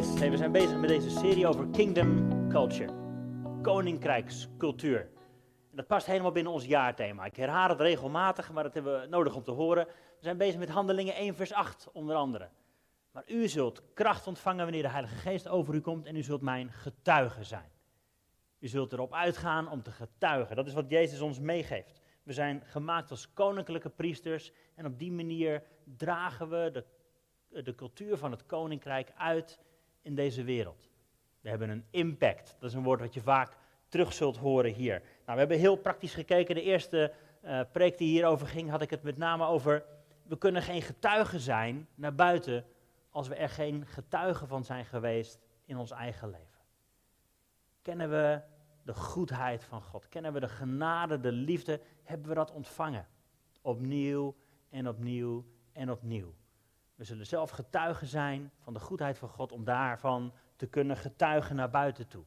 We zijn bezig met deze serie over Kingdom Culture. Koninkrijkscultuur. En dat past helemaal binnen ons jaarthema. Ik herhaal het regelmatig, maar dat hebben we nodig om te horen. We zijn bezig met Handelingen 1 vers 8 onder andere. Maar u zult kracht ontvangen wanneer de Heilige Geest over u komt en u zult mijn getuige zijn. U zult erop uitgaan om te getuigen. Dat is wat Jezus ons meegeeft. We zijn gemaakt als koninklijke priesters en op die manier dragen we de, de cultuur van het koninkrijk uit in deze wereld. We hebben een impact. Dat is een woord wat je vaak terug zult horen hier. Nou, we hebben heel praktisch gekeken. De eerste uh, preek die hierover ging, had ik het met name over. We kunnen geen getuigen zijn naar buiten als we er geen getuigen van zijn geweest in ons eigen leven. Kennen we de goedheid van God? Kennen we de genade, de liefde? Hebben we dat ontvangen? Opnieuw en opnieuw en opnieuw. We zullen zelf getuigen zijn van de goedheid van God om daarvan te kunnen getuigen naar buiten toe.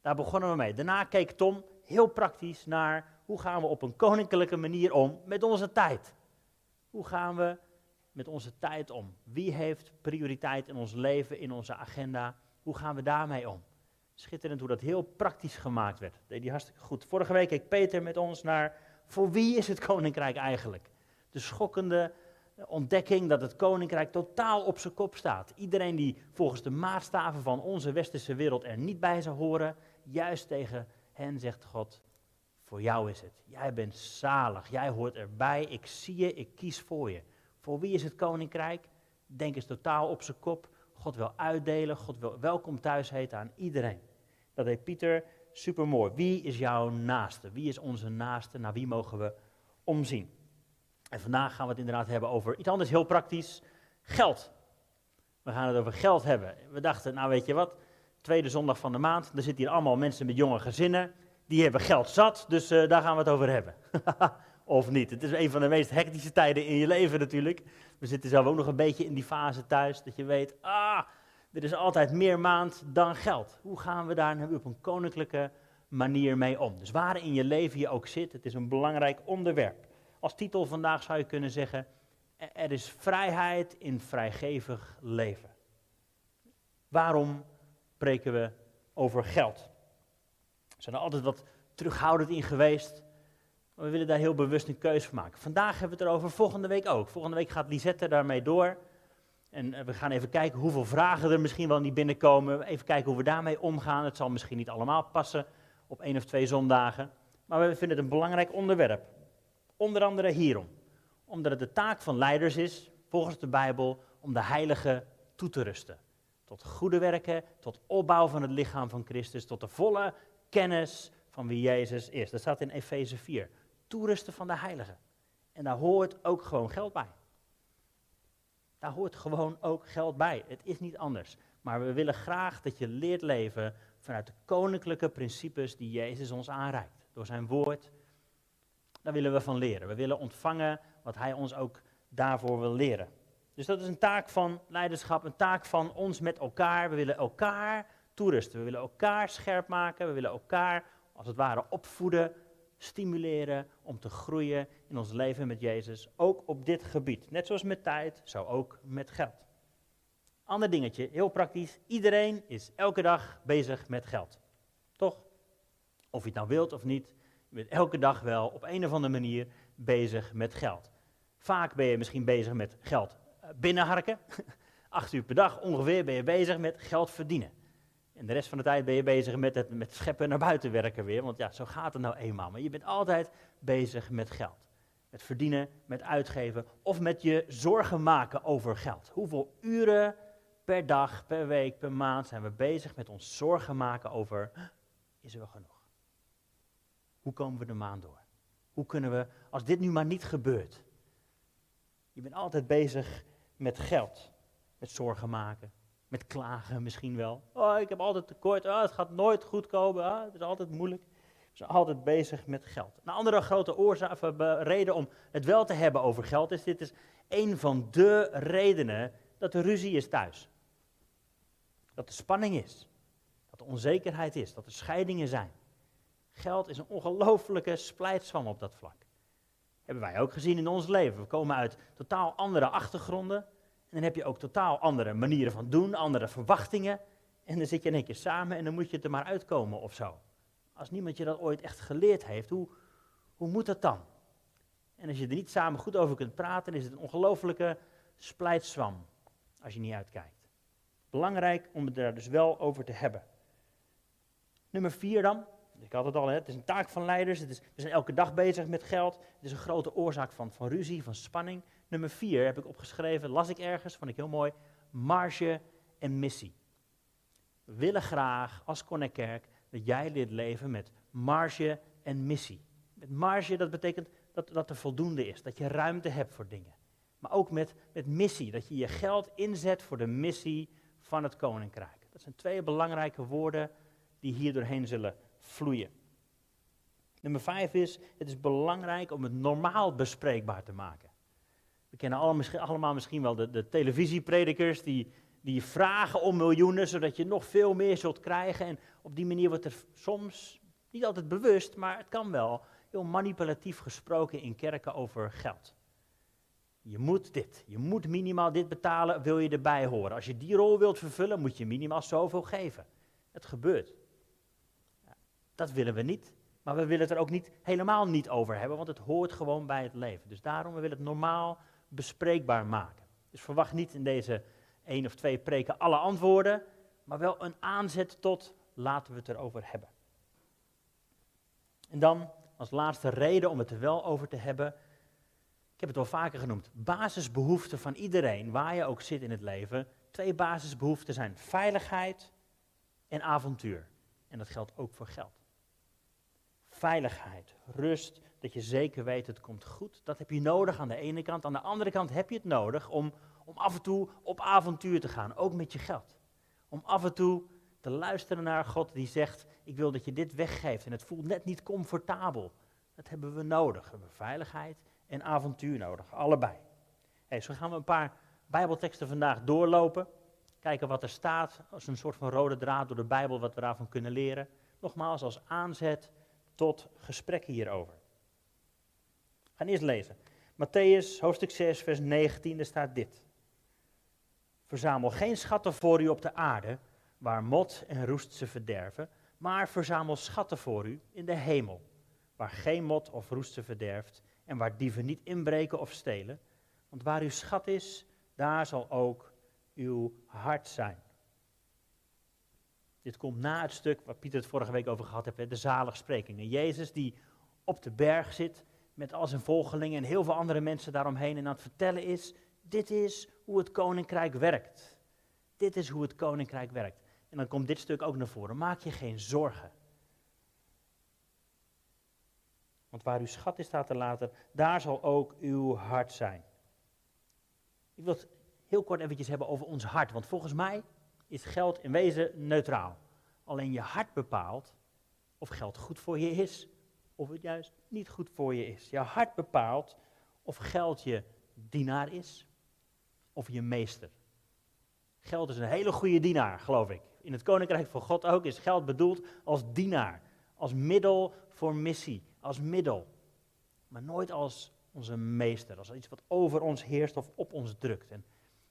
Daar begonnen we mee. Daarna keek Tom heel praktisch naar hoe gaan we op een koninklijke manier om met onze tijd. Hoe gaan we met onze tijd om? Wie heeft prioriteit in ons leven, in onze agenda? Hoe gaan we daarmee om? Schitterend hoe dat heel praktisch gemaakt werd. Dat deed hij hartstikke goed. Vorige week keek Peter met ons naar voor wie is het koninkrijk eigenlijk? De schokkende ontdekking dat het koninkrijk totaal op zijn kop staat. Iedereen die volgens de maatstaven van onze westerse wereld er niet bij zou horen, juist tegen hen zegt God, voor jou is het. Jij bent zalig, jij hoort erbij, ik zie je, ik kies voor je. Voor wie is het koninkrijk? Denk eens totaal op zijn kop. God wil uitdelen, God wil welkom thuis heten aan iedereen. Dat deed Pieter supermooi. Wie is jouw naaste? Wie is onze naaste? Naar wie mogen we omzien? En vandaag gaan we het inderdaad hebben over iets anders heel praktisch: geld. We gaan het over geld hebben. We dachten, nou weet je wat, tweede zondag van de maand, er zitten hier allemaal mensen met jonge gezinnen. Die hebben geld zat, dus uh, daar gaan we het over hebben. of niet. Het is een van de meest hectische tijden in je leven natuurlijk. We zitten zelf ook nog een beetje in die fase thuis, dat je weet, ah, er is altijd meer maand dan geld. Hoe gaan we daar nu op een koninklijke manier mee om? Dus waar in je leven je ook zit, het is een belangrijk onderwerp. Als titel vandaag zou je kunnen zeggen, er is vrijheid in vrijgevig leven. Waarom preken we over geld? We zijn er altijd wat terughoudend in geweest. Maar we willen daar heel bewust een keuze van maken. Vandaag hebben we het erover, volgende week ook. Volgende week gaat Lisette daarmee door. En eh, we gaan even kijken hoeveel vragen er misschien wel niet binnenkomen. Even kijken hoe we daarmee omgaan. Het zal misschien niet allemaal passen op één of twee zondagen. Maar we vinden het een belangrijk onderwerp. Onder andere hierom. Omdat het de taak van leiders is, volgens de Bijbel, om de heilige toe te rusten. Tot goede werken, tot opbouw van het lichaam van Christus, tot de volle kennis van wie Jezus is. Dat staat in Efeze 4. Toerusten van de heiligen. En daar hoort ook gewoon geld bij. Daar hoort gewoon ook geld bij. Het is niet anders. Maar we willen graag dat je leert leven vanuit de koninklijke principes die Jezus ons aanreikt. Door zijn woord, daar willen we van leren. We willen ontvangen wat Hij ons ook daarvoor wil leren. Dus dat is een taak van leiderschap, een taak van ons met elkaar. We willen elkaar toerusten, we willen elkaar scherp maken, we willen elkaar als het ware opvoeden, stimuleren om te groeien in ons leven met Jezus, ook op dit gebied. Net zoals met tijd, zo ook met geld. Ander dingetje, heel praktisch, iedereen is elke dag bezig met geld. Toch? Of je het nou wilt of niet, bent elke dag wel op een of andere manier bezig met geld. Vaak ben je misschien bezig met geld eh, binnenharken. Acht uur per dag ongeveer ben je bezig met geld verdienen. En de rest van de tijd ben je bezig met het met scheppen naar buiten werken weer. Want ja, zo gaat het nou eenmaal. Maar je bent altijd bezig met geld. Met verdienen, met uitgeven of met je zorgen maken over geld. Hoeveel uren per dag, per week, per maand zijn we bezig met ons zorgen maken over, is er wel genoeg? Hoe komen we de maand door? Hoe kunnen we, als dit nu maar niet gebeurt? Je bent altijd bezig met geld, met zorgen maken, met klagen misschien wel. Oh, ik heb altijd tekort, oh, het gaat nooit goed komen, oh, het is altijd moeilijk. We zijn altijd bezig met geld. Een andere grote oorzaak, reden om het wel te hebben over geld is, dit is een van de redenen dat er ruzie is thuis. Dat er spanning is, dat er onzekerheid is, dat er scheidingen zijn. Geld is een ongelofelijke splijtswam op dat vlak. Hebben wij ook gezien in ons leven. We komen uit totaal andere achtergronden. En dan heb je ook totaal andere manieren van doen, andere verwachtingen. En dan zit je in één keer samen en dan moet je er maar uitkomen of zo. Als niemand je dat ooit echt geleerd heeft, hoe, hoe moet dat dan? En als je er niet samen goed over kunt praten, is het een ongelofelijke splijtswam als je niet uitkijkt. Belangrijk om het daar dus wel over te hebben. Nummer vier dan. Ik had het al, het is een taak van leiders. Het is, we zijn elke dag bezig met geld. Het is een grote oorzaak van, van ruzie, van spanning. Nummer vier heb ik opgeschreven, las ik ergens, vond ik heel mooi. Marge en missie. We willen graag als Connectkerk dat jij leert leven met marge en missie. Met marge, dat betekent dat, dat er voldoende is, dat je ruimte hebt voor dingen. Maar ook met, met missie, dat je je geld inzet voor de missie van het koninkrijk. Dat zijn twee belangrijke woorden die hier doorheen zullen vloeien. Nummer vijf is, het is belangrijk om het normaal bespreekbaar te maken. We kennen allemaal, misschien wel de, de televisiepredikers die, die vragen om miljoenen, zodat je nog veel meer zult krijgen. En op die manier wordt er soms, niet altijd bewust, maar het kan wel, heel manipulatief gesproken in kerken over geld. Je moet dit, je moet minimaal dit betalen, wil je erbij horen. Als je die rol wilt vervullen, moet je minimaal zoveel geven. Het gebeurt. Dat willen we niet, maar we willen het er ook niet helemaal niet over hebben, want het hoort gewoon bij het leven. Dus daarom, we willen het normaal bespreekbaar maken. Dus verwacht niet in deze één of twee preken alle antwoorden, maar wel een aanzet tot laten we het erover hebben. En dan als laatste reden om het er wel over te hebben. Ik heb het al vaker genoemd. Basisbehoeften van iedereen, waar je ook zit in het leven. Twee basisbehoeften zijn veiligheid en avontuur. En dat geldt ook voor geld. Veiligheid, rust, dat je zeker weet het komt goed. Dat heb je nodig aan de ene kant. Aan de andere kant heb je het nodig om, om af en toe op avontuur te gaan, ook met je geld. Om af en toe te luisteren naar God die zegt, ik wil dat je dit weggeeft en het voelt net niet comfortabel. Dat hebben we nodig. We hebben veiligheid en avontuur nodig, allebei. Hey, zo gaan we een paar bijbelteksten vandaag doorlopen. Kijken wat er staat als een soort van rode draad door de Bijbel, wat we daarvan kunnen leren. Nogmaals, als aanzet tot gesprekken hierover. We gaan eerst lezen. Matthäus, hoofdstuk 6, vers 19, daar staat dit. Verzamel geen schatten voor u op de aarde, waar mot en roest ze verderven, maar verzamel schatten voor u in de hemel, waar geen mot of roest ze verderft en waar dieven niet inbreken of stelen. Want waar uw schat is, daar zal ook uw hart zijn. Dit komt na het stuk waar Pieter het vorige week over gehad heeft, de zaligsprekingen. Jezus die op de berg zit met al zijn volgelingen en heel veel andere mensen daaromheen en aan het vertellen is, dit is hoe het koninkrijk werkt. Dit is hoe het koninkrijk werkt. En dan komt dit stuk ook naar voren. Maak je geen zorgen. Want waar uw schat is, staat er later, daar zal ook uw hart zijn. Ik wil het heel kort eventjes hebben over ons hart. Want volgens mij is geld in wezen neutraal. Alleen je hart bepaalt of geld goed voor je is, of het juist niet goed voor je is. Je hart bepaalt of geld je dienaar is, of je meester. Geld is een hele goede dienaar, geloof ik. In het koninkrijk van God ook is geld bedoeld als dienaar, als middel voor missie, als middel. Maar nooit als onze meester, als iets wat over ons heerst of op ons drukt. En,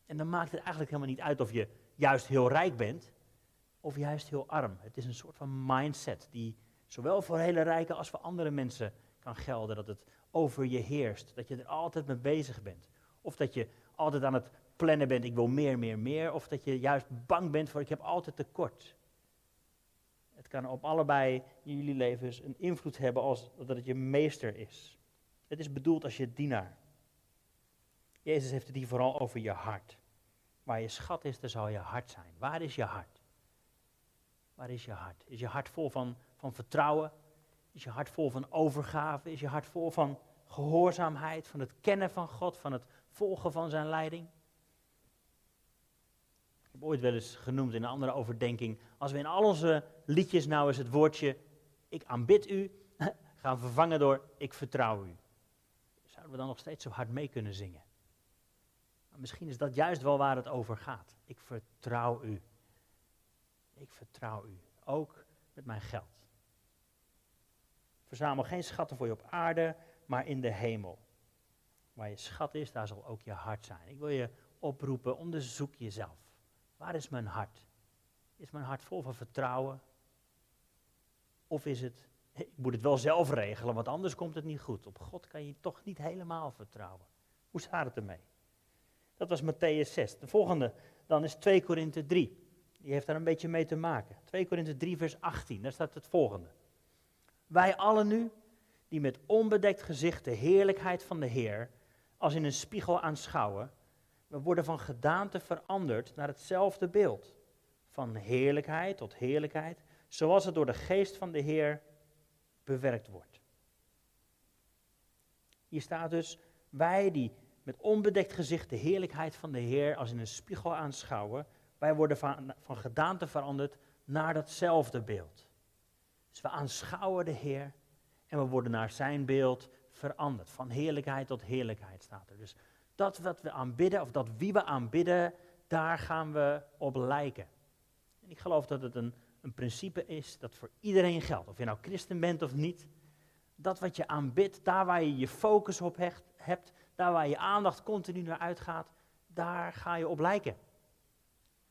en dan maakt het eigenlijk helemaal niet uit of je juist heel rijk bent of juist heel arm. Het is een soort van mindset die zowel voor hele rijken als voor andere mensen kan gelden. Dat het over je heerst, dat je er altijd mee bezig bent. Of dat je altijd aan het plannen bent, ik wil meer, meer, meer. Of dat je juist bang bent voor, ik heb altijd tekort. Het kan op allebei in jullie levens een invloed hebben als dat het je meester is. Het is bedoeld als je dienaar. Jezus heeft het hier vooral over je hart. Waar je schat is, daar zal je hart zijn. Waar is je hart? Waar is je hart? Is je hart vol van, van vertrouwen? Is je hart vol van overgave? Is je hart vol van gehoorzaamheid, van het kennen van God, van het volgen van zijn leiding? Ik heb ooit wel eens genoemd in een andere overdenking, als we in al onze liedjes nou eens het woordje ik aanbid u gaan vervangen door ik vertrouw u. Zouden we dan nog steeds zo hard mee kunnen zingen? Misschien is dat juist wel waar het over gaat. Ik vertrouw u. Ik vertrouw u. Ook met mijn geld. Verzamel geen schatten voor je op aarde, maar in de hemel. Waar je schat is, daar zal ook je hart zijn. Ik wil je oproepen, onderzoek jezelf. Waar is mijn hart? Is mijn hart vol van vertrouwen? Of is het, ik moet het wel zelf regelen, want anders komt het niet goed. Op God kan je toch niet helemaal vertrouwen. Hoe staat het ermee? Dat was Matthäus 6. De volgende dan is 2 Korinthe 3. Die heeft daar een beetje mee te maken. 2 Korinthe 3 vers 18, daar staat het volgende. Wij allen nu, die met onbedekt gezicht de heerlijkheid van de Heer als in een spiegel aanschouwen, we worden van gedaante veranderd naar hetzelfde beeld. Van heerlijkheid tot heerlijkheid, zoals het door de geest van de Heer bewerkt wordt. Hier staat dus, wij die met onbedekt gezicht de heerlijkheid van de Heer als in een spiegel aanschouwen, wij worden van, van gedaante veranderd naar datzelfde beeld. Dus we aanschouwen de Heer en we worden naar zijn beeld veranderd. Van heerlijkheid tot heerlijkheid staat er. Dus dat wat we aanbidden, of dat wie we aanbidden, daar gaan we op lijken. En ik geloof dat het een, een principe is dat voor iedereen geldt. Of je nou christen bent of niet. Dat wat je aanbidt, daar waar je je focus op hecht, hebt, daar waar je aandacht continu naar uitgaat, daar ga je op lijken.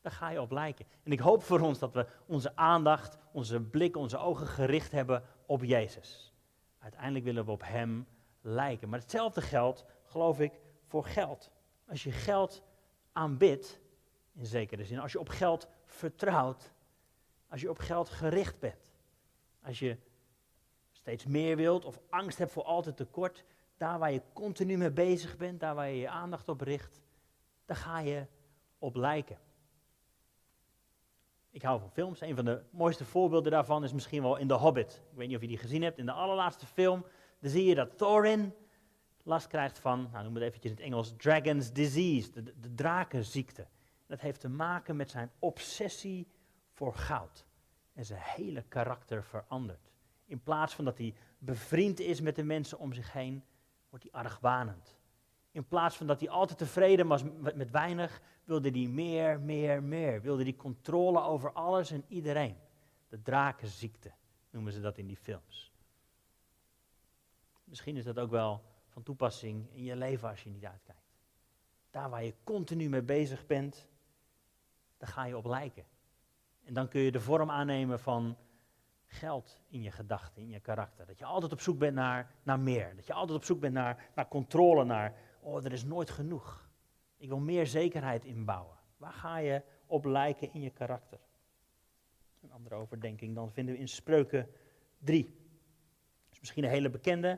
Daar ga je op lijken. En ik hoop voor ons dat we onze aandacht, onze blik, onze ogen gericht hebben op Jezus. Uiteindelijk willen we op Hem lijken. Maar hetzelfde geldt, geloof ik, voor geld. Als je geld aanbidt, in zekere zin, als je op geld vertrouwt, als je op geld gericht bent, als je steeds meer wilt of angst hebt voor altijd tekort, daar waar je continu mee bezig bent, daar waar je je aandacht op richt, daar ga je op lijken. Ik hou van films. Een van de mooiste voorbeelden daarvan is misschien wel in The Hobbit. Ik weet niet of je die gezien hebt. In de allerlaatste film, dan zie je dat Thorin last krijgt van, nou noem het eventjes in het Engels, Dragon's Disease, de, de drakenziekte. Dat heeft te maken met zijn obsessie voor goud. En zijn hele karakter verandert. In plaats van dat hij bevriend is met de mensen om zich heen, wordt hij argwanend. In plaats van dat hij altijd tevreden was met weinig, wilde hij meer, meer, meer. Wilde hij controle over alles en iedereen. De drakenziekte noemen ze dat in die films. Misschien is dat ook wel van toepassing in je leven als je niet uitkijkt. Daar waar je continu mee bezig bent, daar ga je op lijken. En dan kun je de vorm aannemen van geld in je gedachten, in je karakter. Dat je altijd op zoek bent naar, naar meer. Dat je altijd op zoek bent naar, naar controle, naar, oh, er is nooit genoeg. Ik wil meer zekerheid inbouwen. Waar ga je op lijken in je karakter? Een andere overdenking dan vinden we in Spreuken 3. Dat is misschien een hele bekende.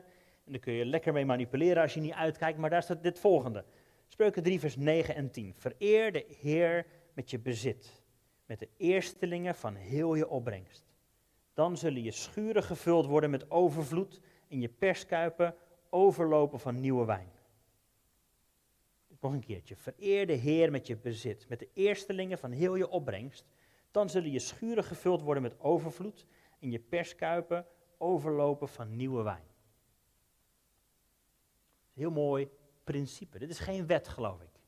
En daar kun je lekker mee manipuleren als je niet uitkijkt. Maar daar staat dit volgende. Spreuken 3, vers 9 en 10. Vereer de Heer met je bezit. Met de eerstelingen van heel je opbrengst. Dan zullen je schuren gevuld worden met overvloed en je perskuipen overlopen van nieuwe wijn. Nog een keertje. Vereer de Heer met je bezit, met de eerstelingen van heel je opbrengst. Dan zullen je schuren gevuld worden met overvloed en je perskuipen overlopen van nieuwe wijn. Heel mooi principe. Dit is geen wet, geloof ik.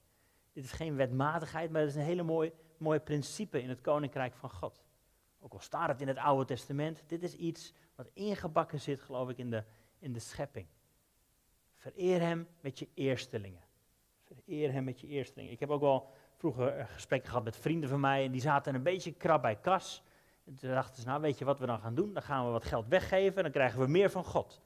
Dit is geen wetmatigheid, maar het is een hele mooi, mooi principe in het koninkrijk van God. Ook al staat het in het Oude Testament, dit is iets wat ingebakken zit, geloof ik, in de, in de schepping. Vereer hem met je eerstelingen. Vereer hem met je eerstelingen. Ik heb ook wel vroeger gesprekken gehad met vrienden van mij en die zaten een beetje krap bij kas. En toen dachten ze, nou weet je wat we dan gaan doen? Dan gaan we wat geld weggeven en dan krijgen we meer van God.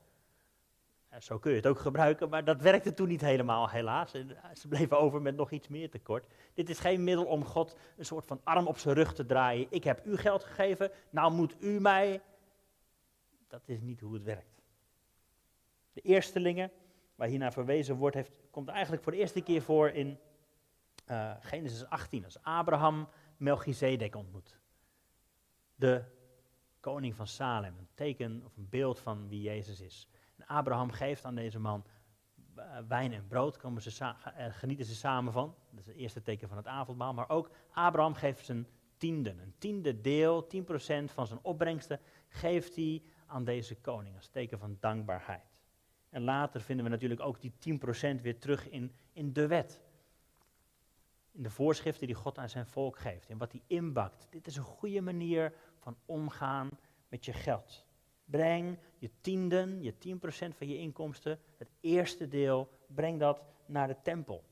Zo kun je het ook gebruiken, maar dat werkte toen niet helemaal, helaas. Ze bleven over met nog iets meer tekort. Dit is geen middel om God een soort van arm op zijn rug te draaien. Ik heb u geld gegeven, nou moet u mij. Dat is niet hoe het werkt. De eerstelingen, waar hiernaar verwezen wordt, heeft, komt eigenlijk voor de eerste keer voor in uh, Genesis 18, als Abraham Melchizedek ontmoet. De koning van Salem, een teken of een beeld van wie Jezus is. Abraham geeft aan deze man uh, wijn en brood, komen ze uh, genieten ze samen van. Dat is het eerste teken van het avondmaal. Maar ook Abraham geeft zijn tienden. Een tiende deel, 10% van zijn opbrengsten, geeft hij aan deze koning als teken van dankbaarheid. En later vinden we natuurlijk ook die 10% weer terug in, in de wet. In de voorschriften die God aan zijn volk geeft. En wat hij inbakt. Dit is een goede manier van omgaan met je geld. Breng je tienden, je 10% van je inkomsten, het eerste deel, breng dat naar de tempel.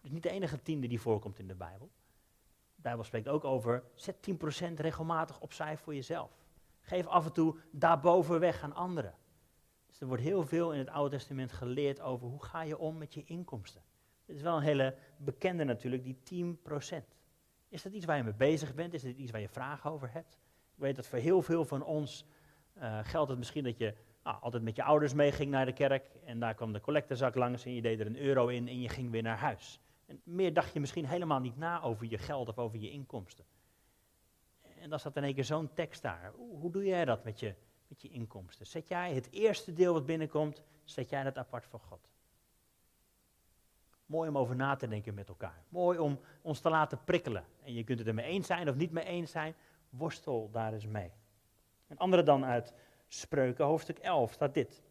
is niet de enige tiende die voorkomt in de Bijbel. De Bijbel spreekt ook over, zet 10% regelmatig opzij voor jezelf. Geef af en toe daarboven weg aan anderen. Dus er wordt heel veel in het Oude Testament geleerd over hoe ga je om met je inkomsten. Dit is wel een hele bekende natuurlijk, die 10%. Is dat iets waar je mee bezig bent? Is dit iets waar je vragen over hebt? Ik weet dat voor heel veel van ons uh, geldt het misschien dat je nou, altijd met je ouders meeging naar de kerk en daar kwam de collectezak langs en je deed er een euro in en je ging weer naar huis. En meer dacht je misschien helemaal niet na over je geld of over je inkomsten. En dan zat in één keer zo'n tekst daar. Hoe doe jij dat met je, met je inkomsten? Zet jij het eerste deel wat binnenkomt, zet jij dat apart voor God? Mooi om over na te denken met elkaar. Mooi om ons te laten prikkelen. En je kunt het er mee eens zijn of niet mee eens zijn. Worstel daar eens mee. Een andere dan uit Spreuken, hoofdstuk 11, staat dit.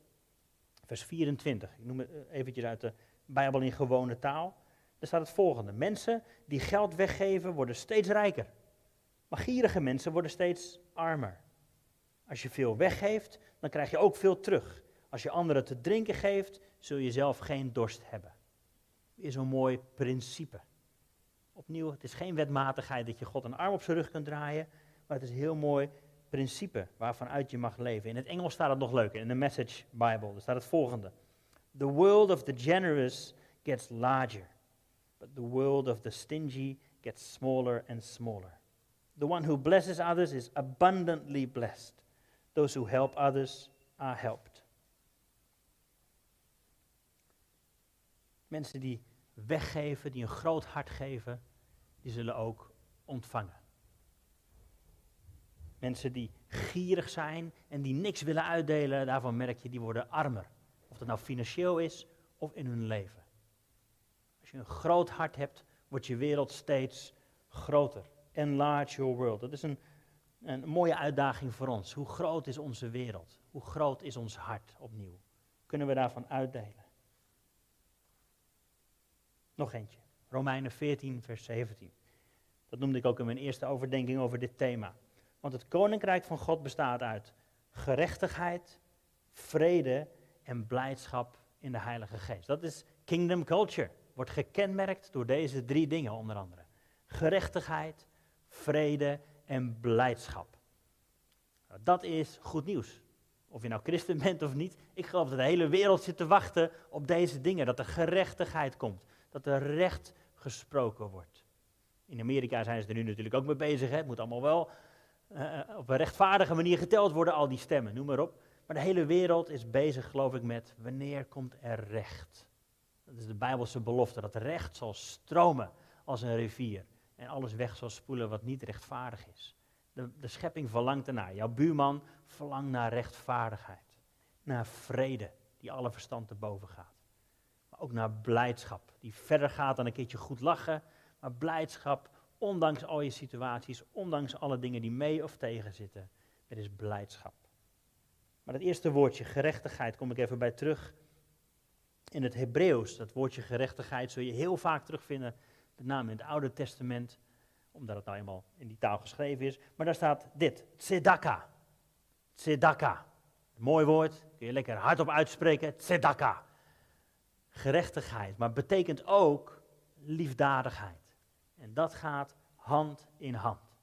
Vers 24. Ik noem het eh, eventjes uit de Bijbel in gewone taal. Daar staat het volgende. Mensen die geld weggeven worden steeds rijker. Maar gierige mensen worden steeds armer. Als je veel weggeeft, dan krijg je ook veel terug. Als je anderen te drinken geeft, zul je zelf geen dorst hebben. Weer zo'n mooi principe. Opnieuw, het is geen wetmatigheid dat je God een arm op zijn rug kunt draaien, maar het is een heel mooi principe waarvan uit je mag leven. In het Engels staat het nog leuker, in de Message Bible. staat het volgende. The world of the generous gets larger, but the world of the stingy gets smaller and smaller. The one who blesses others is abundantly blessed. Those who help others are helped. Mensen die weggeven, die een groot hart geven, die zullen ook ontvangen. Mensen die gierig zijn en die niks willen uitdelen, daarvan merk je, die worden armer. Of dat nou financieel is of in hun leven. Als je een groot hart hebt, wordt je wereld steeds groter. Enlarge your world. Dat is een, een mooie uitdaging voor ons. Hoe groot is onze wereld? Hoe groot is ons hart opnieuw? Kunnen we daarvan uitdelen? Nog eentje. Romeinen 14, vers 17. Dat noemde ik ook in mijn eerste overdenking over dit thema. Want het koninkrijk van God bestaat uit gerechtigheid, vrede en blijdschap in de Heilige Geest. Dat is kingdom culture. Wordt gekenmerkt door deze drie dingen onder andere. Gerechtigheid, vrede en blijdschap. Nou, dat is goed nieuws. Of je nou christen bent of niet, ik geloof dat de hele wereld zit te wachten op deze dingen. Dat er gerechtigheid komt, dat er recht gesproken wordt. In Amerika zijn ze er nu natuurlijk ook mee bezig. Hè. Het moet allemaal wel uh, op een rechtvaardige manier geteld worden, al die stemmen, noem maar op. Maar de hele wereld is bezig, geloof ik, met wanneer komt er recht. Dat is de Bijbelse belofte, dat recht zal stromen als een rivier. En alles weg zal spoelen wat niet rechtvaardig is. De, de schepping verlangt ernaar. Jouw buurman verlangt naar rechtvaardigheid. Naar vrede, die alle verstand te boven gaat. Maar ook naar blijdschap, die verder gaat dan een keertje goed lachen. Maar blijdschap Ondanks al je situaties, ondanks alle dingen die mee of tegen zitten. Er is blijdschap. Maar het eerste woordje, gerechtigheid, kom ik even bij terug. In het Hebreeuws, dat woordje gerechtigheid zul je heel vaak terugvinden, met name in het Oude Testament, omdat het nou eenmaal in die taal geschreven is. Maar daar staat dit, tzedaka. Tzedaka. Mooi woord, kun je lekker hardop uitspreken, tzedaka. Gerechtigheid, maar betekent ook liefdadigheid. En dat gaat hand in hand.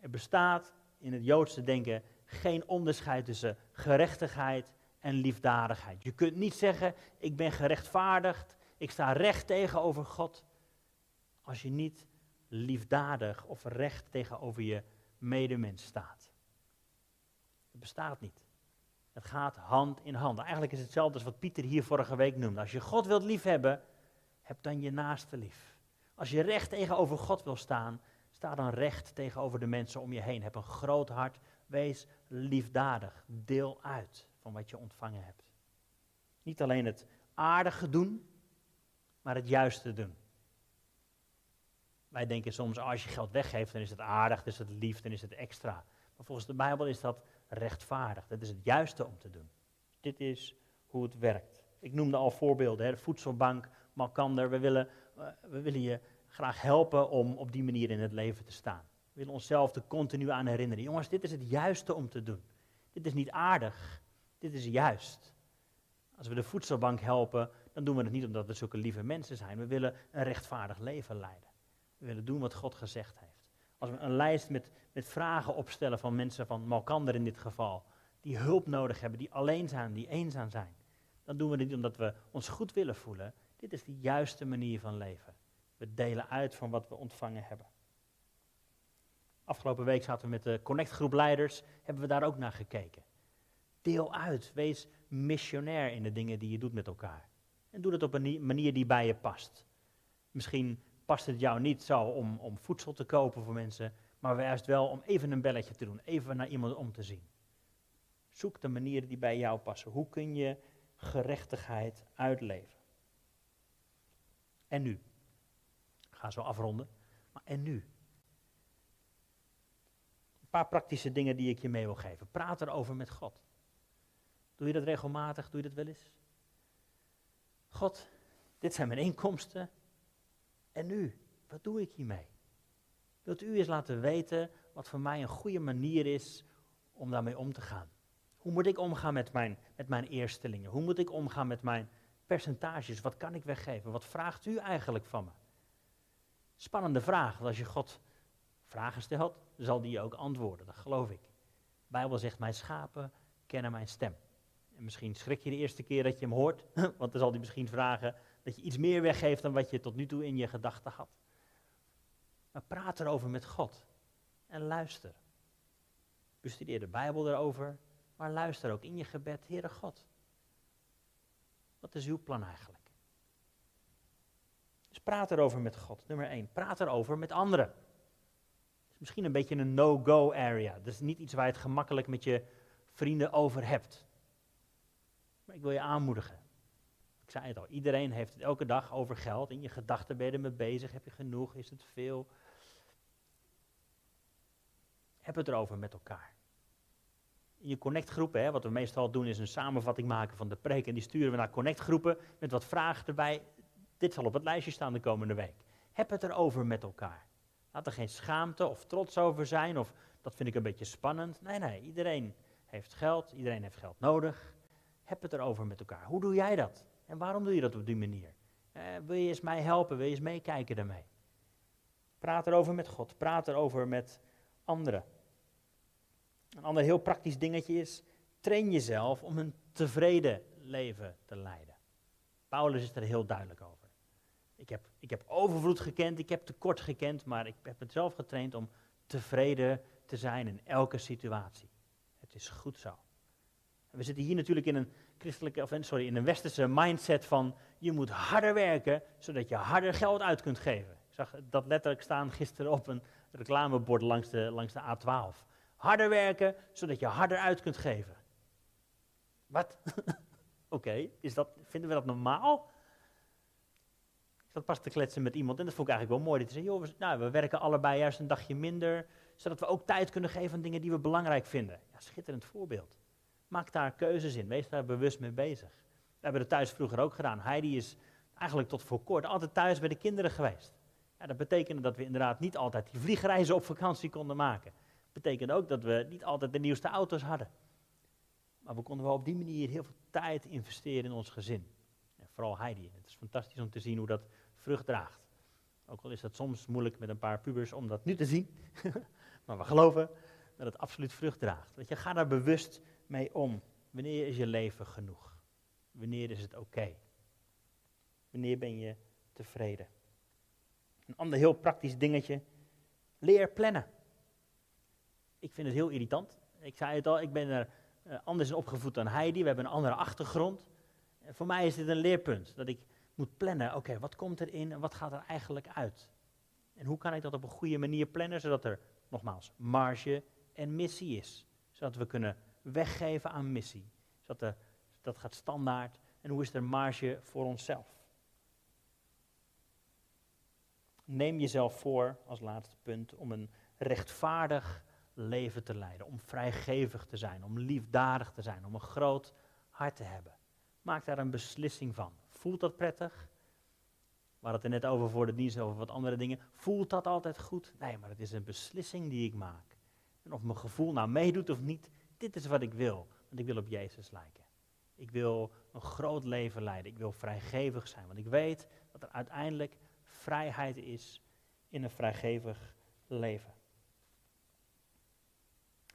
Er bestaat in het Joodse denken geen onderscheid tussen gerechtigheid en liefdadigheid. Je kunt niet zeggen, ik ben gerechtvaardigd, ik sta recht tegenover God, als je niet liefdadig of recht tegenover je medemens staat. Het bestaat niet. Het gaat hand in hand. Eigenlijk is het hetzelfde als wat Pieter hier vorige week noemde. Als je God wilt liefhebben, heb dan je naaste lief. Als je recht tegenover God wil staan, sta dan recht tegenover de mensen om je heen. Heb een groot hart, wees liefdadig. Deel uit van wat je ontvangen hebt. Niet alleen het aardige doen, maar het juiste doen. Wij denken soms, als je geld weggeeft, dan is het aardig, dan is het lief, dan is het extra. Maar volgens de Bijbel is dat rechtvaardig. Dat is het juiste om te doen. Dit is hoe het werkt. Ik noemde al voorbeelden, hè, de voedselbank, Malkander. We willen we willen je graag helpen om op die manier in het leven te staan. We willen onszelf er continu aan herinneren. Jongens, dit is het juiste om te doen. Dit is niet aardig, dit is juist. Als we de voedselbank helpen, dan doen we het niet omdat we zulke lieve mensen zijn. We willen een rechtvaardig leven leiden. We willen doen wat God gezegd heeft. Als we een lijst met, met vragen opstellen van mensen, van Malkander in dit geval, die hulp nodig hebben, die alleen zijn, die eenzaam zijn, dan doen we het niet omdat we ons goed willen voelen. Dit is de juiste manier van leven. We delen uit van wat we ontvangen hebben. Afgelopen week zaten we met de Connect groep leiders, hebben we daar ook naar gekeken. Deel uit, wees missionair in de dingen die je doet met elkaar. En doe dat op een manier die bij je past. Misschien past het jou niet zo om, om voedsel te kopen voor mensen, maar juist wel om even een belletje te doen, even naar iemand om te zien. Zoek de manieren die bij jou passen. Hoe kun je gerechtigheid uitleven? En nu? Ik ga zo afronden. Maar en nu? Een paar praktische dingen die ik je mee wil geven. Praat erover met God. Doe je dat regelmatig? Doe je dat wel eens? God, dit zijn mijn inkomsten. En nu? Wat doe ik hiermee? Wilt u eens laten weten wat voor mij een goede manier is om daarmee om te gaan? Hoe moet ik omgaan met mijn, met mijn eerstelingen? Hoe moet ik omgaan met mijn percentages? Wat kan ik weggeven? Wat vraagt u eigenlijk van me? Spannende vraag, want als je God vragen stelt, zal die je ook antwoorden, dat geloof ik. De Bijbel zegt, mijn schapen kennen mijn stem. En misschien schrik je de eerste keer dat je hem hoort, want dan zal hij misschien vragen dat je iets meer weggeeft dan wat je tot nu toe in je gedachten had. Maar praat erover met God en luister. Bestudeer de Bijbel erover, maar luister ook in je gebed, Heere God. Wat is uw plan eigenlijk? Dus praat erover met God. Nummer 1. Praat erover met anderen. Is misschien een beetje een no-go area. Dat is niet iets waar je het gemakkelijk met je vrienden over hebt. Maar ik wil je aanmoedigen. Ik zei het al, iedereen heeft het elke dag over geld. In je gedachten ben je ermee bezig. Heb je genoeg? Is het veel? Heb het erover met elkaar. Je connectgroepen, hè, wat we meestal doen, is een samenvatting maken van de preek. En die sturen we naar connectgroepen met wat vragen erbij. Dit zal op het lijstje staan de komende week. Heb het erover met elkaar. Laat er geen schaamte of trots over zijn. Of dat vind ik een beetje spannend. Nee, nee, iedereen heeft geld. Iedereen heeft geld nodig. Heb het erover met elkaar. Hoe doe jij dat? En waarom doe je dat op die manier? Eh, wil je eens mij helpen? Wil je eens meekijken daarmee? Praat erover met God. Praat erover met anderen. Een ander heel praktisch dingetje is, train jezelf om een tevreden leven te leiden. Paulus is er heel duidelijk over. Ik heb, ik heb overvloed gekend, ik heb tekort gekend, maar ik heb het zelf getraind om tevreden te zijn in elke situatie. Het is goed zo. we zitten hier natuurlijk in een christelijke, of sorry, in een westerse mindset van je moet harder werken, zodat je harder geld uit kunt geven. Ik zag dat letterlijk staan gisteren op een reclamebord langs de, langs de A12. Harder werken, zodat je harder uit kunt geven. Wat? Oké, is dat, vinden we dat normaal? Ik zat pas te kletsen met iemand en dat vond ik eigenlijk wel mooi. Die zei, joh, we, nou, we werken allebei juist een dagje minder, zodat we ook tijd kunnen geven aan dingen die we belangrijk vinden. Ja, schitterend voorbeeld. Maak daar keuzes in, wees daar bewust mee bezig. We hebben het thuis vroeger ook gedaan. Heidi is eigenlijk tot voor kort altijd thuis bij de kinderen geweest. Ja, dat betekende dat we inderdaad niet altijd die vliegreizen op vakantie konden maken betekende ook dat we niet altijd de nieuwste auto's hadden. Maar we konden wel op die manier heel veel tijd investeren in ons gezin. En vooral Heidi. Het is fantastisch om te zien hoe dat vrucht draagt. Ook al is dat soms moeilijk met een paar pubers om dat nu te zien. maar we geloven dat het absoluut vrucht draagt. Dat je, ga daar bewust mee om. Wanneer is je leven genoeg? Wanneer is het oké? Wanneer ben je tevreden? Een ander heel praktisch dingetje. Leer plannen ik vind het heel irritant. Ik zei het al, ik ben er uh, anders in opgevoed dan Heidi. We hebben een andere achtergrond. En voor mij is dit een leerpunt. Dat ik moet plannen, oké, wat komt erin en wat gaat er eigenlijk uit? En hoe kan ik dat op een goede manier plannen, zodat er, nogmaals, marge en missie is. Zodat we kunnen weggeven aan missie. Zodat dat gaat standaard. En hoe is er marge voor onszelf? Neem jezelf voor, als laatste punt, om een rechtvaardig leven te leiden, om vrijgevig te zijn, om liefdadig te zijn, om een groot hart te hebben. Maak daar een beslissing van. Voelt dat prettig? We hadden het er net over voor de dienst, over wat andere dingen. Voelt dat altijd goed? Nee, maar het is een beslissing die ik maak. En of mijn gevoel nou meedoet of niet, dit is wat ik wil. Want ik wil op Jezus lijken. Ik wil een groot leven leiden. Ik wil vrijgevig zijn. Want ik weet dat er uiteindelijk vrijheid is in een vrijgevig leven.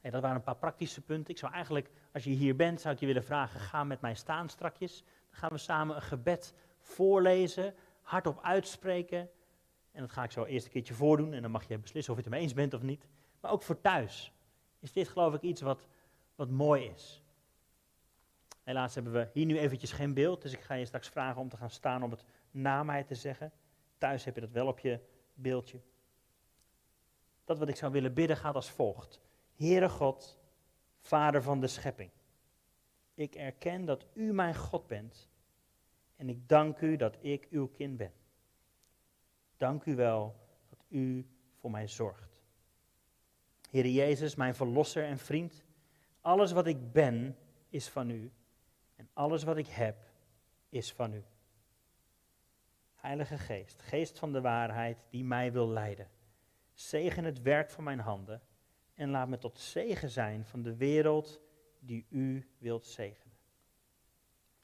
Dat waren een paar praktische punten. Ik zou eigenlijk, als je hier bent, zou ik je willen vragen, ga met mij staan strakjes. Dan gaan we samen een gebed voorlezen, hardop uitspreken. En dat ga ik zo eerst een keertje voordoen en dan mag je beslissen of je het ermee eens bent of niet. Maar ook voor thuis is dit geloof ik iets wat, wat mooi is. Helaas hebben we hier nu eventjes geen beeld, dus ik ga je straks vragen om te gaan staan om het na mij te zeggen. Thuis heb je dat wel op je beeldje. Dat wat ik zou willen bidden gaat als volgt. Heere God, Vader van de schepping. Ik erken dat U mijn God bent en ik dank U dat ik uw kind ben. Dank U wel dat U voor mij zorgt. Heer Jezus, mijn verlosser en vriend, alles wat ik ben is van U en alles wat ik heb is van U. Heilige Geest, Geest van de waarheid die mij wil leiden. Zegen het werk van mijn handen en laat me tot zegen zijn van de wereld die u wilt zegenen.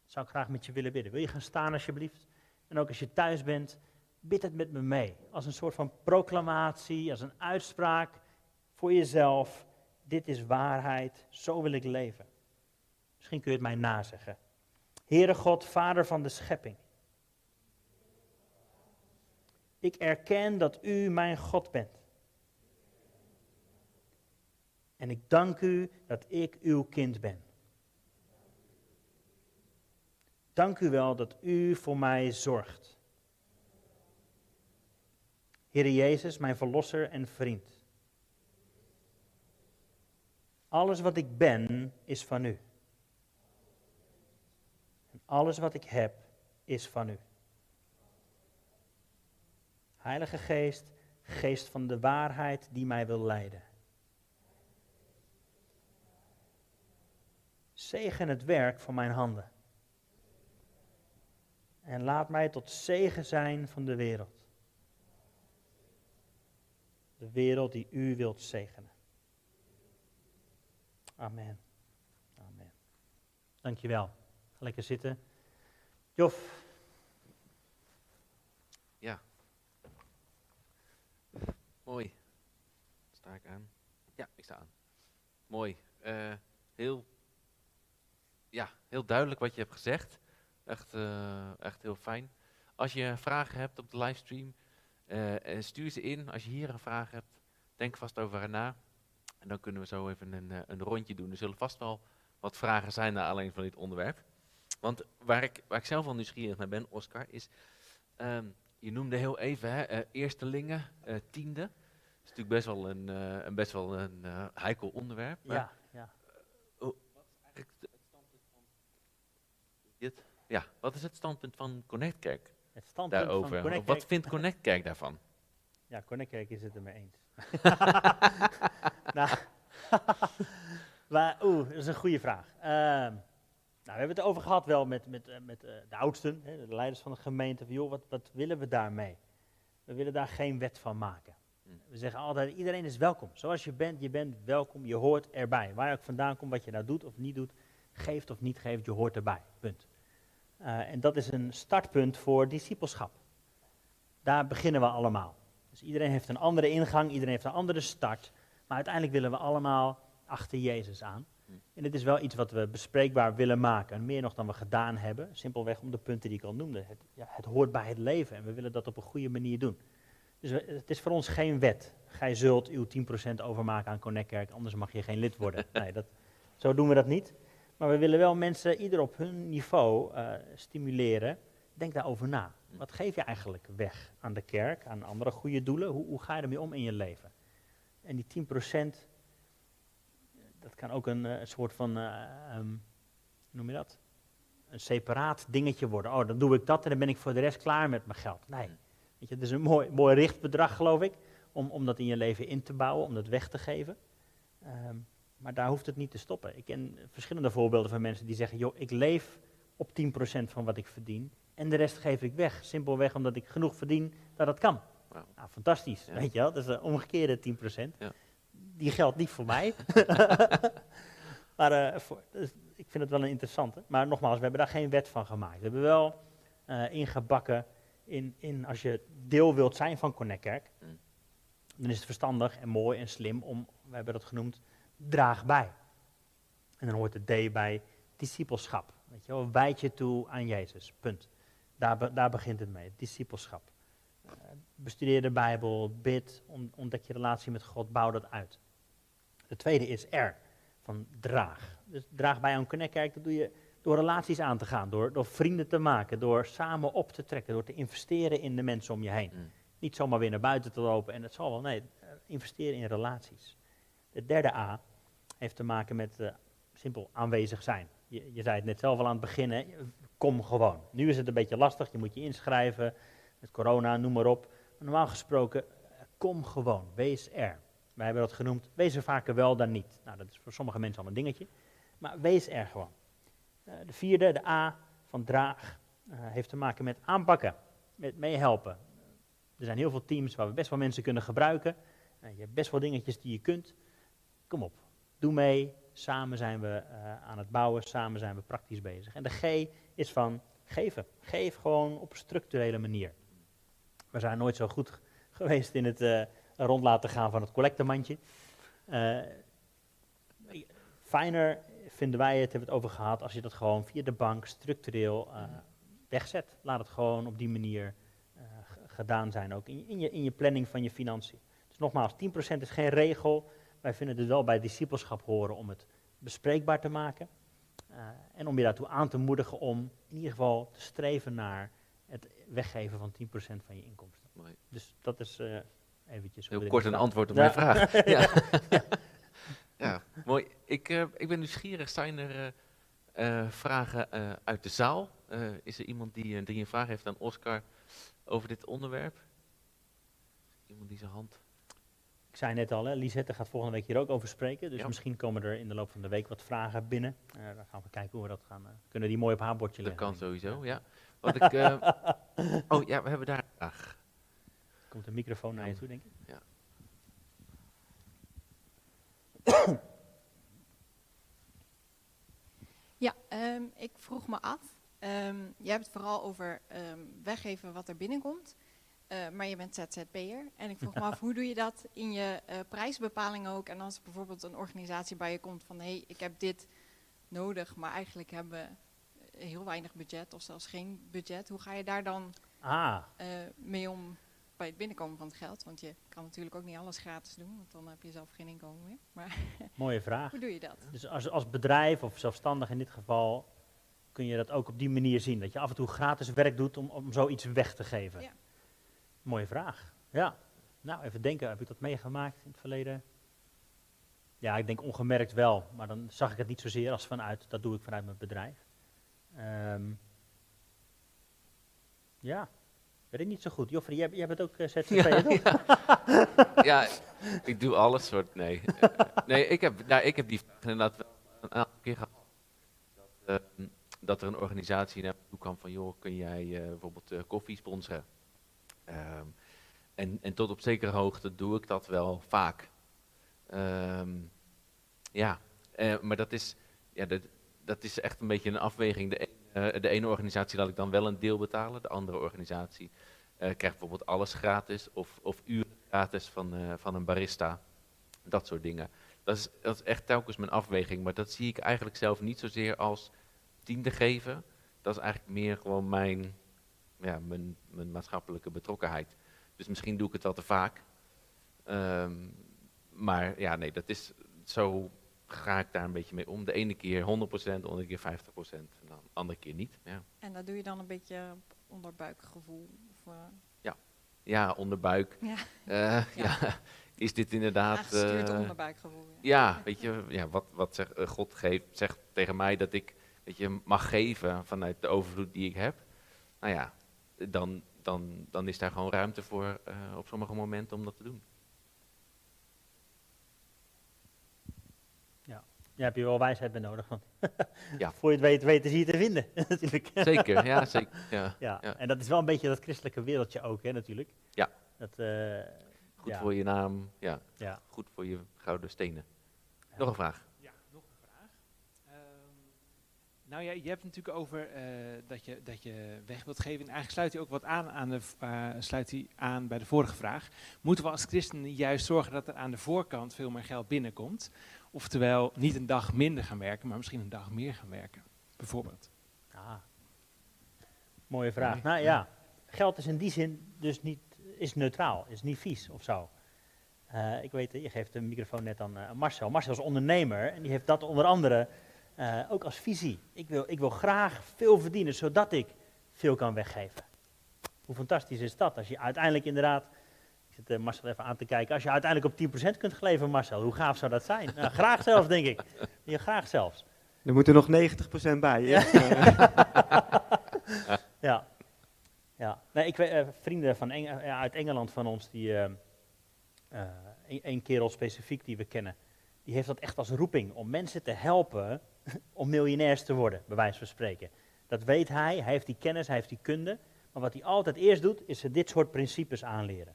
Dat zou ik graag met je willen bidden. Wil je gaan staan alsjeblieft? En ook als je thuis bent, bid het met me mee. Als een soort van proclamatie, als een uitspraak voor jezelf. Dit is waarheid, zo wil ik leven. Misschien kun je het mij nazeggen. Heere God, Vader van de schepping. Ik erken dat u mijn God bent. En ik dank u dat ik uw kind ben. Dank u wel dat u voor mij zorgt. Heer Jezus, mijn verlosser en vriend. Alles wat ik ben is van u. En alles wat ik heb is van u. Heilige Geest, geest van de waarheid die mij wil leiden. Zegen het werk van mijn handen. En laat mij tot zegen zijn van de wereld. De wereld die u wilt zegenen. Amen. Amen. Dankjewel. Ga lekker zitten. Jof. Ja. Mooi. Sta ik aan? Ja, ik sta aan. Mooi. Uh, heel heel duidelijk wat je hebt gezegd. Echt, uh, echt heel fijn. Als je vragen hebt op de livestream, uh, stuur ze in. Als je hier een vraag hebt, denk vast over haar na. En dan kunnen we zo even een, een rondje doen. Er zullen vast wel wat vragen zijn naar alleen van dit onderwerp. Want waar ik, waar ik zelf wel nieuwsgierig naar ben, Oscar, is... Um, je noemde heel even, hè, uh, eerstelingen, uh, tiende. Dat is natuurlijk best wel een, uh, een best wel een heikel onderwerp. Ja, ja. wat is eigenlijk ja, wat is het standpunt van Connect Kerk het standpunt daarover? Van Connect wat vindt Connect Kerk daarvan? Ja, Connect Kerk is het er mee eens. nou, maar, oeh, dat is een goede vraag. Uh, nou, we hebben het over gehad wel met, met, eh, met uh, de oudsten, hè, de leiders van de gemeente. Van, joh, wat, wat willen we daarmee? We willen daar geen wet van maken. Hm. We zeggen altijd, iedereen is welkom. Zoals je bent, je bent welkom, je hoort erbij. Waar je ook vandaan komt, wat je nou doet of niet doet, geeft of niet geeft, je hoort erbij. Uh, en dat is een startpunt voor discipelschap. Daar beginnen we allemaal. Dus iedereen heeft een andere ingang, iedereen heeft een andere start. Maar uiteindelijk willen we allemaal achter Jezus aan. En dit is wel iets wat we bespreekbaar willen maken. meer nog dan we gedaan hebben. Simpelweg om de punten die ik al noemde. Het, ja, het hoort bij het leven en we willen dat op een goede manier doen. Dus we, het is voor ons geen wet. Gij zult uw 10% overmaken aan Connect Kerk, anders mag je geen lid worden. Nee, dat, zo doen we dat niet. Maar we willen wel mensen, ieder op hun niveau, uh, stimuleren. Denk daarover na. Wat geef je eigenlijk weg aan de kerk, aan andere goede doelen? Hoe, hoe ga je ermee om in je leven? En die 10%, dat kan ook een, uh, soort van, uh, noem je dat? Een separaat dingetje worden. Oh, dan doe ik dat en dan ben ik voor de rest klaar met mijn geld. Nee. Weet je, het is een mooi, mooi richtbedrag, geloof ik, om, om dat in je leven in te bouwen, om dat weg te geven. Um, maar daar hoeft het niet te stoppen. Ik ken verschillende voorbeelden van mensen die zeggen: joh, ik leef op 10% van wat ik verdien en de rest geef ik weg. Simpelweg omdat ik genoeg verdien dat dat kan. Wow. Nou, fantastisch, weet je wel. Dat is de omgekeerde 10%. Ja. Die geldt niet voor mij. maar uh, voor, dus ik vind het wel een interessante. Maar nogmaals, we hebben daar geen wet van gemaakt. We hebben wel eh, ingebakken in, in als je deel wilt zijn van Connect Kerk, Mm. dan is het verstandig en mooi en slim om, we hebben dat genoemd, draag bij. En dan hoort het D bij discipelschap. Weet je wel, wijd je toe aan Jezus. Punt. Daar, be- daar begint het mee, discipelschap. Eh, bestudeer de Bijbel, bid, on- ontdek je relatie met God, bouw dat uit. De tweede is R, van draag. Dus draag bij aan Connect dat doe je door relaties aan te gaan, door, door vrienden te maken, door samen op te trekken, door te investeren in de mensen om je heen. Mm. Niet zomaar weer naar buiten te lopen en het zal wel, nee, investeren in relaties. De derde A heeft te maken met eh, simpel aanwezig zijn. Je, je zei het net zelf al aan het begin, hè, kom gewoon. Nu is het een beetje lastig, je moet je inschrijven, met corona, noem maar op. Normaal gesproken, eh, kom gewoon, wees er. Wij hebben dat genoemd, wees er vaker wel dan niet. Nou, dat is voor sommige mensen al een dingetje, maar wees er gewoon. Eh, de vierde, de A van draag, heeft te maken met aanpakken, met meehelpen. Er zijn heel veel teams waar we best wel mensen kunnen gebruiken. Eh, je hebt best wel dingetjes die je kunt. Kom op, doe mee. Samen zijn we eh, aan het bouwen, samen zijn we praktisch bezig. En de G is van geven. Geef gewoon op structurele manier. We zijn nooit zo goed geweest in het eh, rond laten gaan van het collectemandje. Eh, fijner vinden wij het, hebben we het over gehad, als je dat gewoon via de bank structureel wegzet. Laat het gewoon op die manier gedaan zijn, ook in, in, je, in je planning van je financiën. Dus nogmaals, 10% is geen regel. Wij vinden het wel bij discipelschap horen om het bespreekbaar te maken. Eh, en om je daartoe aan te moedigen om in ieder geval te streven naar het weggeven van 10% van je inkomsten. Mooi. Dus dat is eh eventjes... Heel kort een antwoord op Ja. mijn vraag. Ja, ja mooi. Ik, eh, ik ben nieuwsgierig. Zijn er vragen uit de zaal? Is er iemand die, die een vraag heeft aan Oscar over dit onderwerp? Iemand die zijn hand... Ik zei net al, hè, Lisette gaat volgende week hier ook over spreken. Dus Ja. misschien komen er in de loop van de week wat vragen binnen. Eh, dan gaan we kijken hoe we dat gaan. eh, kunnen die mooi op haar bordje Dat leggen. kan denk ik. sowieso, ja. Wat ik, eh, oh ja, we hebben daar. Er komt een microfoon naar je toe, denk ik. Ja, ehm, ik vroeg me af. ehm, je hebt het vooral over ehm, weggeven wat er binnenkomt. Eh, maar je bent ZZP'er. En ik vroeg me af, hoe doe je dat in je eh, prijsbepaling ook? En als bijvoorbeeld een organisatie bij je komt van... hé, hey, ik heb dit nodig, maar eigenlijk hebben we heel weinig budget... of zelfs geen budget. Hoe ga je daar dan Ah, eh, mee om bij het binnenkomen van het geld? Want je kan natuurlijk ook niet alles gratis doen... want dan heb je zelf geen inkomen meer. Maar mooie vraag. hoe doe je dat? Dus als, als bedrijf of zelfstandig in dit geval kun je dat ook op die manier zien. Dat je af en toe gratis werk doet om, om zoiets weg te geven. Ja. Mooie vraag. Ja. Nou, even denken. Heb ik dat meegemaakt in het verleden? Ja, ik denk ongemerkt wel. Maar dan zag ik het niet zozeer als vanuit. Dat doe ik vanuit mijn bedrijf. Ehm, ja. Weet ik niet zo goed. Joffrey, jij, jij bent ook uh, ZZP'er, toch? Ja, ik doe alles soort. Nee, Eh, nee ik, heb, nou, ik heb die vraag inderdaad wel een aantal keer gehad. Dat, eh, dat er een organisatie naar me toe kwam van, joh, kun jij eh, bijvoorbeeld eh, koffie sponsoren? Ehm, en, en tot op zekere hoogte doe ik dat wel vaak. Ehm, ja, eh, maar dat is, ja, dat, dat is echt een beetje een afweging. De, eh, de ene organisatie laat ik dan wel een deel betalen, de andere organisatie eh, krijgt bijvoorbeeld alles gratis of, of uren gratis van, van een barista. Dat soort dingen. Dat is, dat is echt telkens mijn afweging, maar dat zie ik eigenlijk zelf niet zozeer als tiende geven. Dat is eigenlijk meer gewoon mijn, ja, mijn, mijn maatschappelijke betrokkenheid. Dus misschien doe ik het wel te vaak. Ehm, maar ja, nee, dat is, zo ga ik daar een beetje mee om. De ene keer 100%, de andere keer 50%, en dan de andere keer niet. Ja. En dat doe je dan een beetje onderbuikgevoel? Of, eh, Ja, onderbuik. Ja. Eh, ja. is dit inderdaad... aangestuurd eh, onderbuikgevoel. Ja. ja, weet je, ja, wat, wat zegt, eh, God geeft, zegt tegen mij dat ik weet je, mag geven vanuit de overvloed die ik heb. Nou ja, dan, dan, dan is daar gewoon ruimte voor eh, op sommige momenten om dat te doen. Daar heb je wel wijsheid bij nodig. Want Ja. voor je het weet, weten ze je te vinden, natuurlijk. Zeker, ja, zeker. Ja. Ja. Ja. en dat is wel een beetje dat christelijke wereldje ook, hè, natuurlijk. Ja. Dat, eh, Goed Ja. voor je naam, ja, ja. goed voor je gouden stenen. Nog een vraag. Ja, nog een vraag. Ehm, Nou ja, je hebt het natuurlijk over eh, dat, je, dat je weg wilt geven. En eigenlijk sluit hij ook wat aan, aan de, eh, sluit hij aan bij de vorige vraag. Moeten we als christenen juist zorgen dat er aan de voorkant veel meer geld binnenkomt? Oftewel, niet een dag minder gaan werken, maar misschien een dag meer gaan werken, bijvoorbeeld. Ah. Mooie vraag. Nou ja, geld is in die zin dus niet, is neutraal, is niet vies of zo. Eh, ik weet, je geeft de microfoon net aan Marcel. Marcel is ondernemer en die heeft dat onder andere eh, ook als visie. Ik wil, ik wil graag veel verdienen, zodat ik veel kan weggeven. Hoe fantastisch is dat als je uiteindelijk inderdaad, ik zit eh, Marcel even aan te kijken, als je uiteindelijk op 10% kunt leven, Marcel, hoe gaaf zou dat zijn? Nou, graag zelfs, denk ik. Ja, graag zelfs. Er moet er nog 90% bij. Ja. Ja. Ja. Nee, ik weet, eh, vrienden van Eng- uit Engeland van ons, die, een, een kerel specifiek die we kennen, die heeft dat echt als roeping om mensen te helpen om miljonairs te worden, bij wijze van spreken. Dat weet hij, hij heeft die kennis, hij heeft die kunde, maar wat hij altijd eerst doet, is ze dit soort principes aanleren.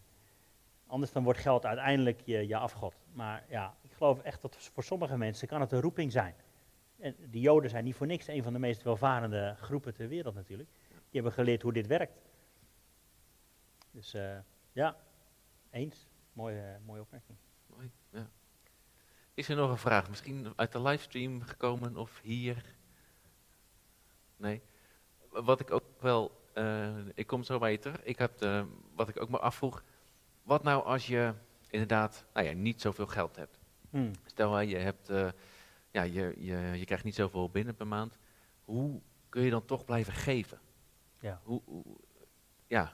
Anders dan wordt geld uiteindelijk je, je afgod. Maar ja, ik geloof echt dat voor sommige mensen kan het een roeping zijn. En de Joden zijn niet voor niks een van de meest welvarende groepen ter wereld natuurlijk. Die hebben geleerd hoe dit werkt. Dus eh, ja, eens. Mooie, eh, mooie opmerking. Mooi, ja. Is er nog een vraag? Misschien uit de livestream gekomen of hier? Nee. Wat ik ook wel, eh, ik kom zo bij je terug. Ik heb de, wat ik ook me afvroeg. Wat nou als je inderdaad, nou ja, niet zoveel geld hebt? Hmm. Stel, je, hebt, eh, ja, je, je, je krijgt niet zoveel binnen per maand. Hoe kun je dan toch blijven geven? Ja. Hoe, hoe- ja.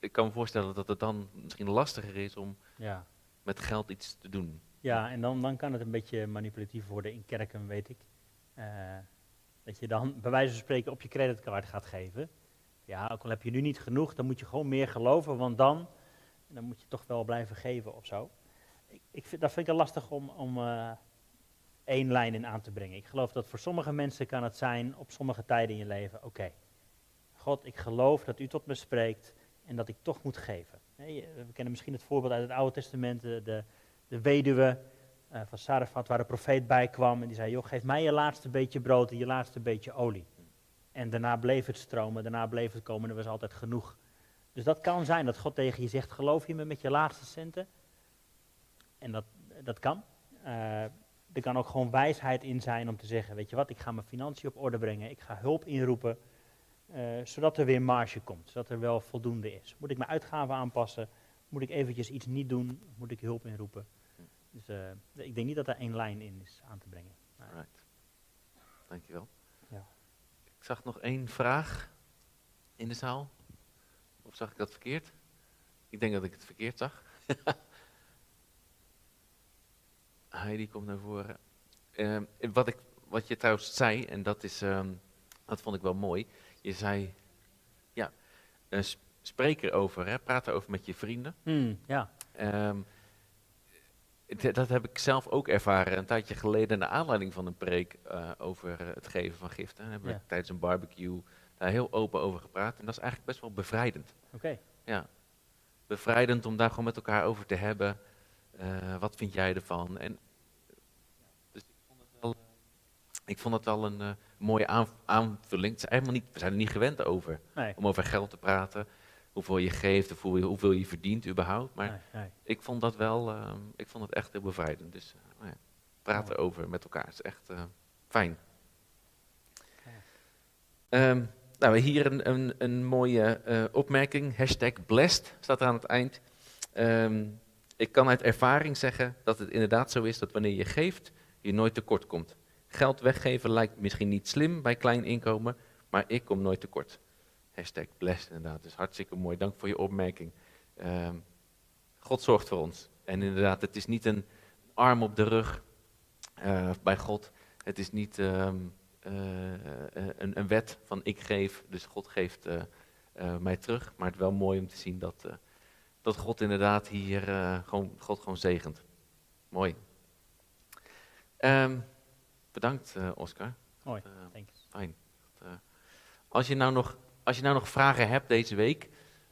Ik kan me voorstellen dat het dan misschien lastiger is om Ja, met geld iets te doen. Ja en dan, dan kan het een beetje manipulatief worden in kerken, weet ik. Eh, dat je dan bij wijze van spreken op je creditcard gaat geven. Ja, ook al heb je nu niet genoeg, dan moet je gewoon meer geloven, want dan, dan moet je toch wel blijven geven of zo. Ik, ik vind, dat vind ik wel lastig om, om eh, één lijn in aan te brengen. Ik geloof dat voor sommige mensen kan het zijn, op sommige tijden in je leven, oké, God, ik geloof dat u tot me spreekt en dat ik toch moet geven. We kennen misschien het voorbeeld uit het Oude Testament, de, de, weduwe eh, van Sarafat, waar de profeet bij kwam en die zei, joh, geef mij je laatste beetje brood en je laatste beetje olie. En daarna bleef het stromen, daarna bleef het komen, er was altijd genoeg. Dus dat kan zijn dat God tegen je zegt, geloof je me met je laatste centen? En dat, dat kan. Eh, er kan ook gewoon wijsheid in zijn om te zeggen, weet je wat, ik ga mijn financiën op orde brengen, ik ga hulp inroepen, eh, zodat er weer marge komt, zodat er wel voldoende is. Moet ik mijn uitgaven aanpassen? Moet ik eventjes iets niet doen? Moet ik hulp inroepen? Dus eh, ik denk niet dat er één lijn in is aan te brengen. Right. Dankjewel. Ja. Ik zag nog één vraag in de zaal. Of zag ik dat verkeerd? Ik denk dat ik het verkeerd zag. Heidi komt naar voren. Ehm, wat, ik, wat je trouwens zei, en dat, is, ehm, dat vond ik wel mooi. Je zei, ja, sp- spreek erover, hè, praat erover met je vrienden. Hmm, ja, Ehm, dat heb ik zelf ook ervaren een tijdje geleden naar aanleiding van een preek eh, over eh, het geven van giften. Daar hebben Ja. we tijdens een barbecue daar heel open over gepraat. En dat is eigenlijk best wel bevrijdend. oké. Ja. Bevrijdend om daar gewoon met elkaar over te hebben. Eh, wat vind jij ervan? En, dus ik vond het wel, ik vond het wel een eh, mooie aan- aanvulling. Het is helemaal niet, we zijn er niet gewend over, Nee, om over geld te praten. Hoeveel je geeft of hoe hoeveel je verdient überhaupt. Maar nee, nee. ik vond dat wel, ehm, ik vond het echt heel bevrijdend. Dus ja, praat erover met elkaar is echt eh, fijn. Ehm, nou, hier een, een, een mooie eh, opmerking. Hashtag blessed staat er aan het eind. Ehm, ik kan uit ervaring zeggen dat het inderdaad zo is dat wanneer je geeft, je nooit tekort komt. Geld weggeven lijkt misschien niet slim bij klein inkomen, maar ik kom nooit tekort. Hashtag blessed inderdaad. Dus hartstikke mooi. Dank voor je opmerking. Ehm, God zorgt voor ons. En inderdaad, het is niet een arm op de rug eh, bij God. Het is niet ehm, eh, eh, een, een wet van ik geef, dus God geeft mij terug. Maar het is wel mooi om te zien dat, dat God inderdaad hier gewoon, God gewoon zegent. Mooi. Ehm, bedankt, Oscar. Mooi, thanks. Fijn. Als, je nou nog, als je nou nog vragen hebt deze week,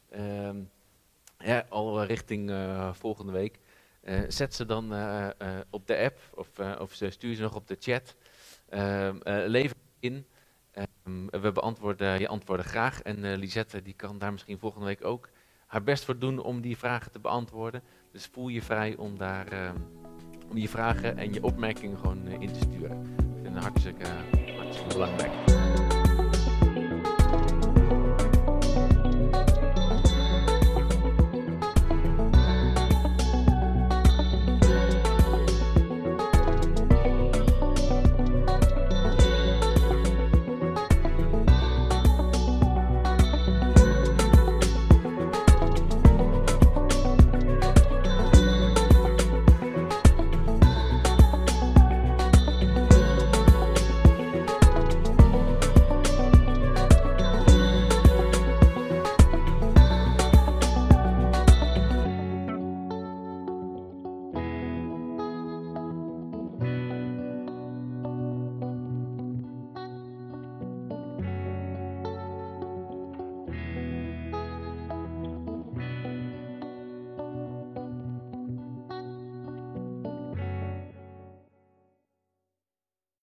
ehm, al richting eh, volgende week, eh, zet ze dan eh, op de app of, of stuur ze nog op de chat. Ehm, eh, lever in. Ehm, we beantwoorden je antwoorden graag. En eh, Lisette die kan daar misschien volgende week ook haar best voor doen om die vragen te beantwoorden. Dus voel je vrij om daar om je vragen en je opmerkingen gewoon in te sturen. Ik vind het hartstikke, hartstikke belangrijk.